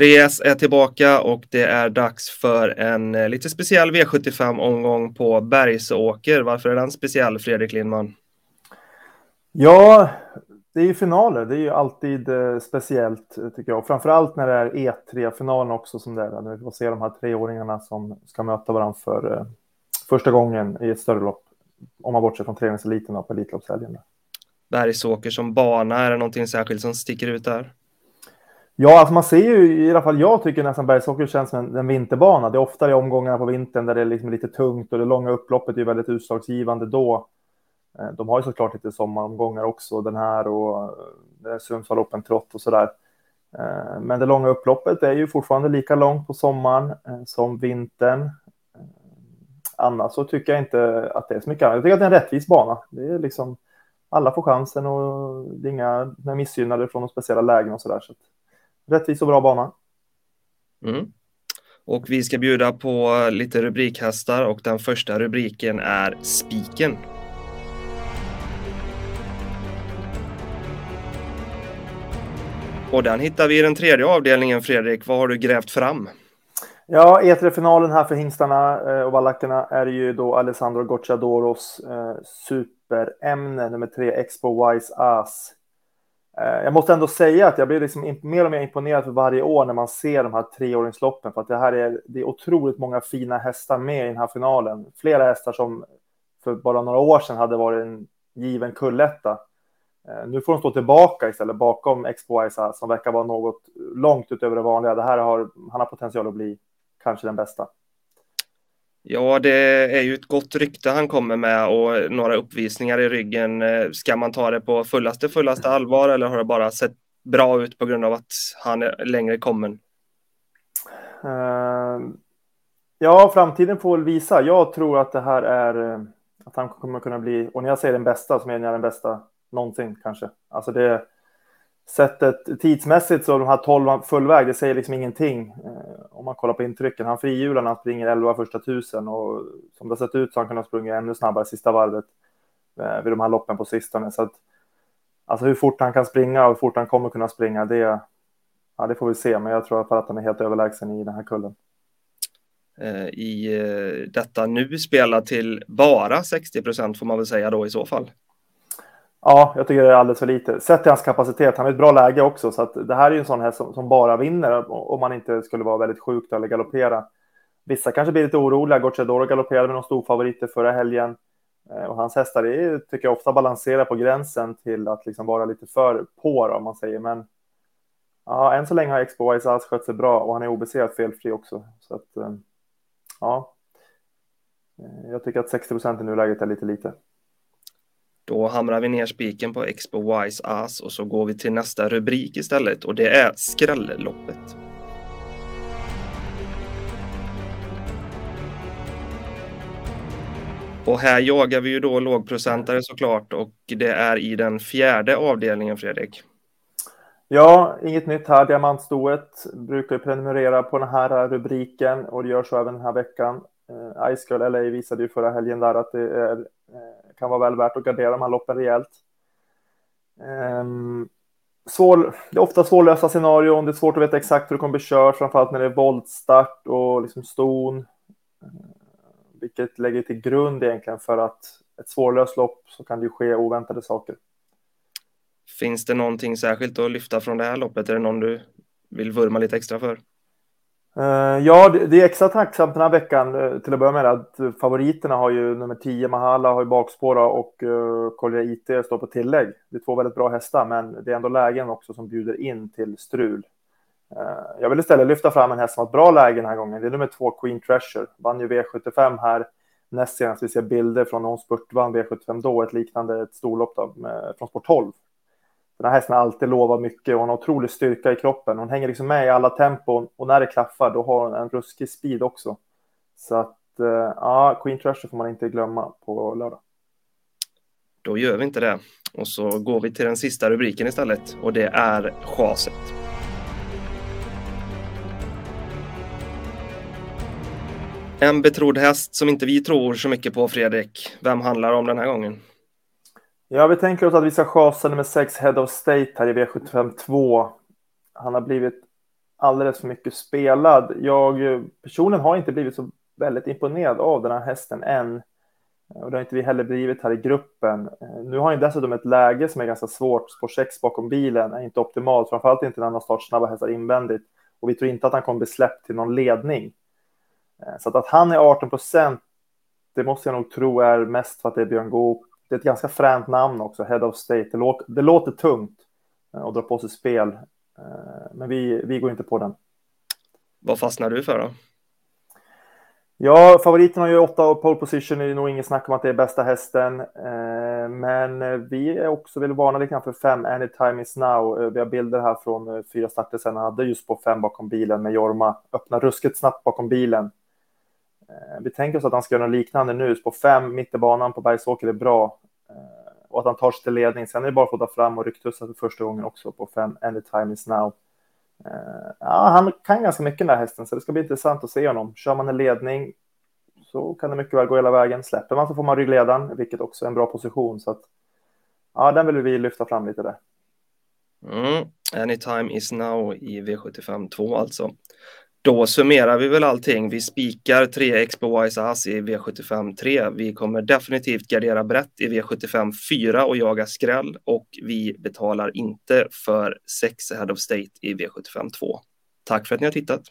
3S är tillbaka och det är dags för en eh, lite speciell V75-omgång på Bergsåker. Varför är den speciell, Fredrik Lindman? Ja, det är ju finaler. Det är ju alltid eh, speciellt tycker jag. Framförallt när det är E3-finalen också som det är. När vi får se de här treåringarna som ska möta varandra för eh, första gången i ett större lopp. Om man bortser från träningseliten på Elitloppshelgen. Bergsåker som bana, är det någonting särskilt som sticker ut där? Ja, alltså man ser ju i alla fall, jag tycker nästan Bergsåker känns som en, en vinterbana. Det är oftare omgångarna på vintern där det är liksom lite tungt och det långa upploppet är väldigt utslagsgivande då. Eh, de har ju såklart lite sommaromgångar också, den här och eh, Sundsvall Open Trot och sådär. Eh, men det långa upploppet är ju fortfarande lika långt på sommaren som vintern. Annars så tycker jag inte att det är så mycket annat. Jag tycker att det är en rättvis bana. Det är liksom alla får chansen och det är inga missgynnade från de speciella lägen och sådär. Så rättvis och bra bana. Mm. Och vi ska bjuda på lite rubrikhästar och den första rubriken är Spiken. Och den hittar vi i den tredje avdelningen, Fredrik. Vad har du grävt fram? Ja, E3-finalen här för hingstarna eh, och valackerna är ju då Alessandro Gocciadoros eh, superämne nummer tre, Expo Wise Ass. Eh, jag måste ändå säga att jag blir liksom mer och mer imponerad för varje år när man ser de här treåringsloppen för att det här är, det är otroligt många fina hästar med i den här finalen. Flera hästar som för bara några år sedan hade varit en given kulletta. Eh, nu får de stå tillbaka istället bakom Expo Isa som verkar vara något långt utöver det vanliga. Det här har, han har potential att bli kanske den bästa. Ja, det är ju ett gott rykte han kommer med och några uppvisningar i ryggen. Eh, ska man ta det på fullaste, fullaste allvar eller har det bara sett bra ut på grund av att han är längre kommen? Ehm, ja, framtiden får väl visa. Jag tror att det här är eh, att han kommer kunna bli, och när jag säger den bästa så menar jag den bästa någonsin kanske. Alltså det sättet tidsmässigt så de här 12 fullväg, det säger liksom ingenting om man kollar på intrycken. Han frihjular när han springer 11 första tusen och som det har sett ut så har han kunnat springa ännu snabbare sista varvet eh, vid de här loppen på sistone. Så att, alltså hur fort han kan springa och hur fort han kommer kunna springa, det, ja, det får vi se. Men jag tror att han är helt överlägsen i den här kullen. Eh, I eh, detta nu spela till bara 60 procent får man väl säga då i så fall. Ja, jag tycker det är alldeles för lite. Sett till hans kapacitet, han har ett bra läge också, så att det här är ju en sån här som, som bara vinner om man inte skulle vara väldigt sjuk eller galoppera. Vissa kanske blir lite oroliga. Gocciadoro galopperade med de storfavoriter förra helgen eh, och hans hästar är, tycker jag ofta balanserar på gränsen till att liksom vara lite för på då, om man säger. Men ja, än så länge har Expo Wise skött sig bra och han är obesegrad felfri också. Så att eh, ja, eh, jag tycker att 60 procent i nuläget är lite lite. Då hamrar vi ner spiken på Expo Wise Ass och så går vi till nästa rubrik istället och det är skrälloppet. Och här jagar vi ju då lågprocentare såklart och det är i den fjärde avdelningen Fredrik. Ja, inget nytt här. Diamantstoet brukar ju prenumerera på den här rubriken och det gör så även den här veckan. Eh, Ice Girl LA visade ju förra helgen där att det är eh, kan vara väl värt att gardera de här loppen rejält. Um, svår, det är ofta svårlösa scenarion. Det är svårt att veta exakt hur det kommer bli kört, framförallt när det är voltstart och liksom ston. Ehm, vilket lägger till grund egentligen för att ett svårlöst lopp så kan det ju ske oväntade saker. Finns det någonting särskilt att lyfta från det här loppet? Är det någon du vill vurma lite extra för? Uh, ja, det, det, är extra tacksamt den här veckan uh, till att börja med att favoriterna har ju nummer 10 Mahala har ju bakspåra och eh, uh, Collier IT står på tillägg. Det är två väldigt bra hästar, men det är ändå lägen också som bjuder in till strul. Uh, jag vill istället lyfta fram en häst som har ett bra läge den här gången. Det är nummer två Queen Treasure. Vann ju V75 här näst senast. Vi ser bilder från när hon spurtvann V75 då, ett liknande ett storlopp då, med, från Sport 12. Den här hästen har alltid lovat mycket och hon har otrolig styrka i kroppen. Hon hänger liksom med i alla tempon och när det klaffar då har hon en ruskig speed också. Så att eh, ja, Queen Treasure får man inte glömma på lördag. Då gör vi inte det. Och så går vi till den sista rubriken istället och det är chaset. En betrodd häst som inte vi tror så mycket på, Fredrik. Vem handlar om den här gången? Ja, vi tänker oss att vi ska chasa nummer 6 Head of State här i V75 2. Han har blivit alldeles för mycket spelad. Jag eh, personligen har inte blivit så väldigt imponerad av den här hästen än. Och det har inte vi heller blivit här i gruppen. Eh, nu har han dessutom ett läge som är ganska svårt. Spår 6 bakom bilen är inte optimalt, framförallt inte när han har startsnabba hästar invändigt. Och vi tror inte att han kommer bli släppt till någon ledning. Eh, så att, att han är 18 procent, det måste jag nog tro är mest för att det är Björn Goop. Det är ett ganska fränt namn också, Head of State. Det, låter, det låter tungt att dra på sig spel, men vi, vi går inte på den. Vad fastnar du för då? Ja, favoriten har ju åtta pole position. Är nog ingen snack om att det är bästa hästen. Eh, men vi är också vill varna lite grann för fem, Anytime is now. Eh, vi har bilder här från eh, fyra starter sedan. Han hade just på fem bakom bilen med Jorma. Öppnar ruskigt snabbt bakom bilen. Eh, vi tänker oss att han ska göra något liknande nu. På fem, mitt i banan på Bergsåker är bra. Eh, och att han tar sig till ledning. Sen är det bara att få ta fram och rycktussa för första gången också på fem, Anytime is now. Eh, ja, han kan ganska mycket den där hästen, så det ska bli intressant att se honom. Kör man en ledning så kan det mycket väl gå hela vägen. Släpper man så får man ryggledaren, vilket också är en bra position. Så att, ja, den vill vi lyfta fram lite där. Mm. Anytime is now i V75 2 alltså. Då summerar vi väl allting. Vi spikar 3x på Wise Ass i V75 3. Vi kommer definitivt gardera brett i V75 4 och jaga skräll och vi betalar inte för 6 Head of State i V75 2. Tack för att ni har tittat.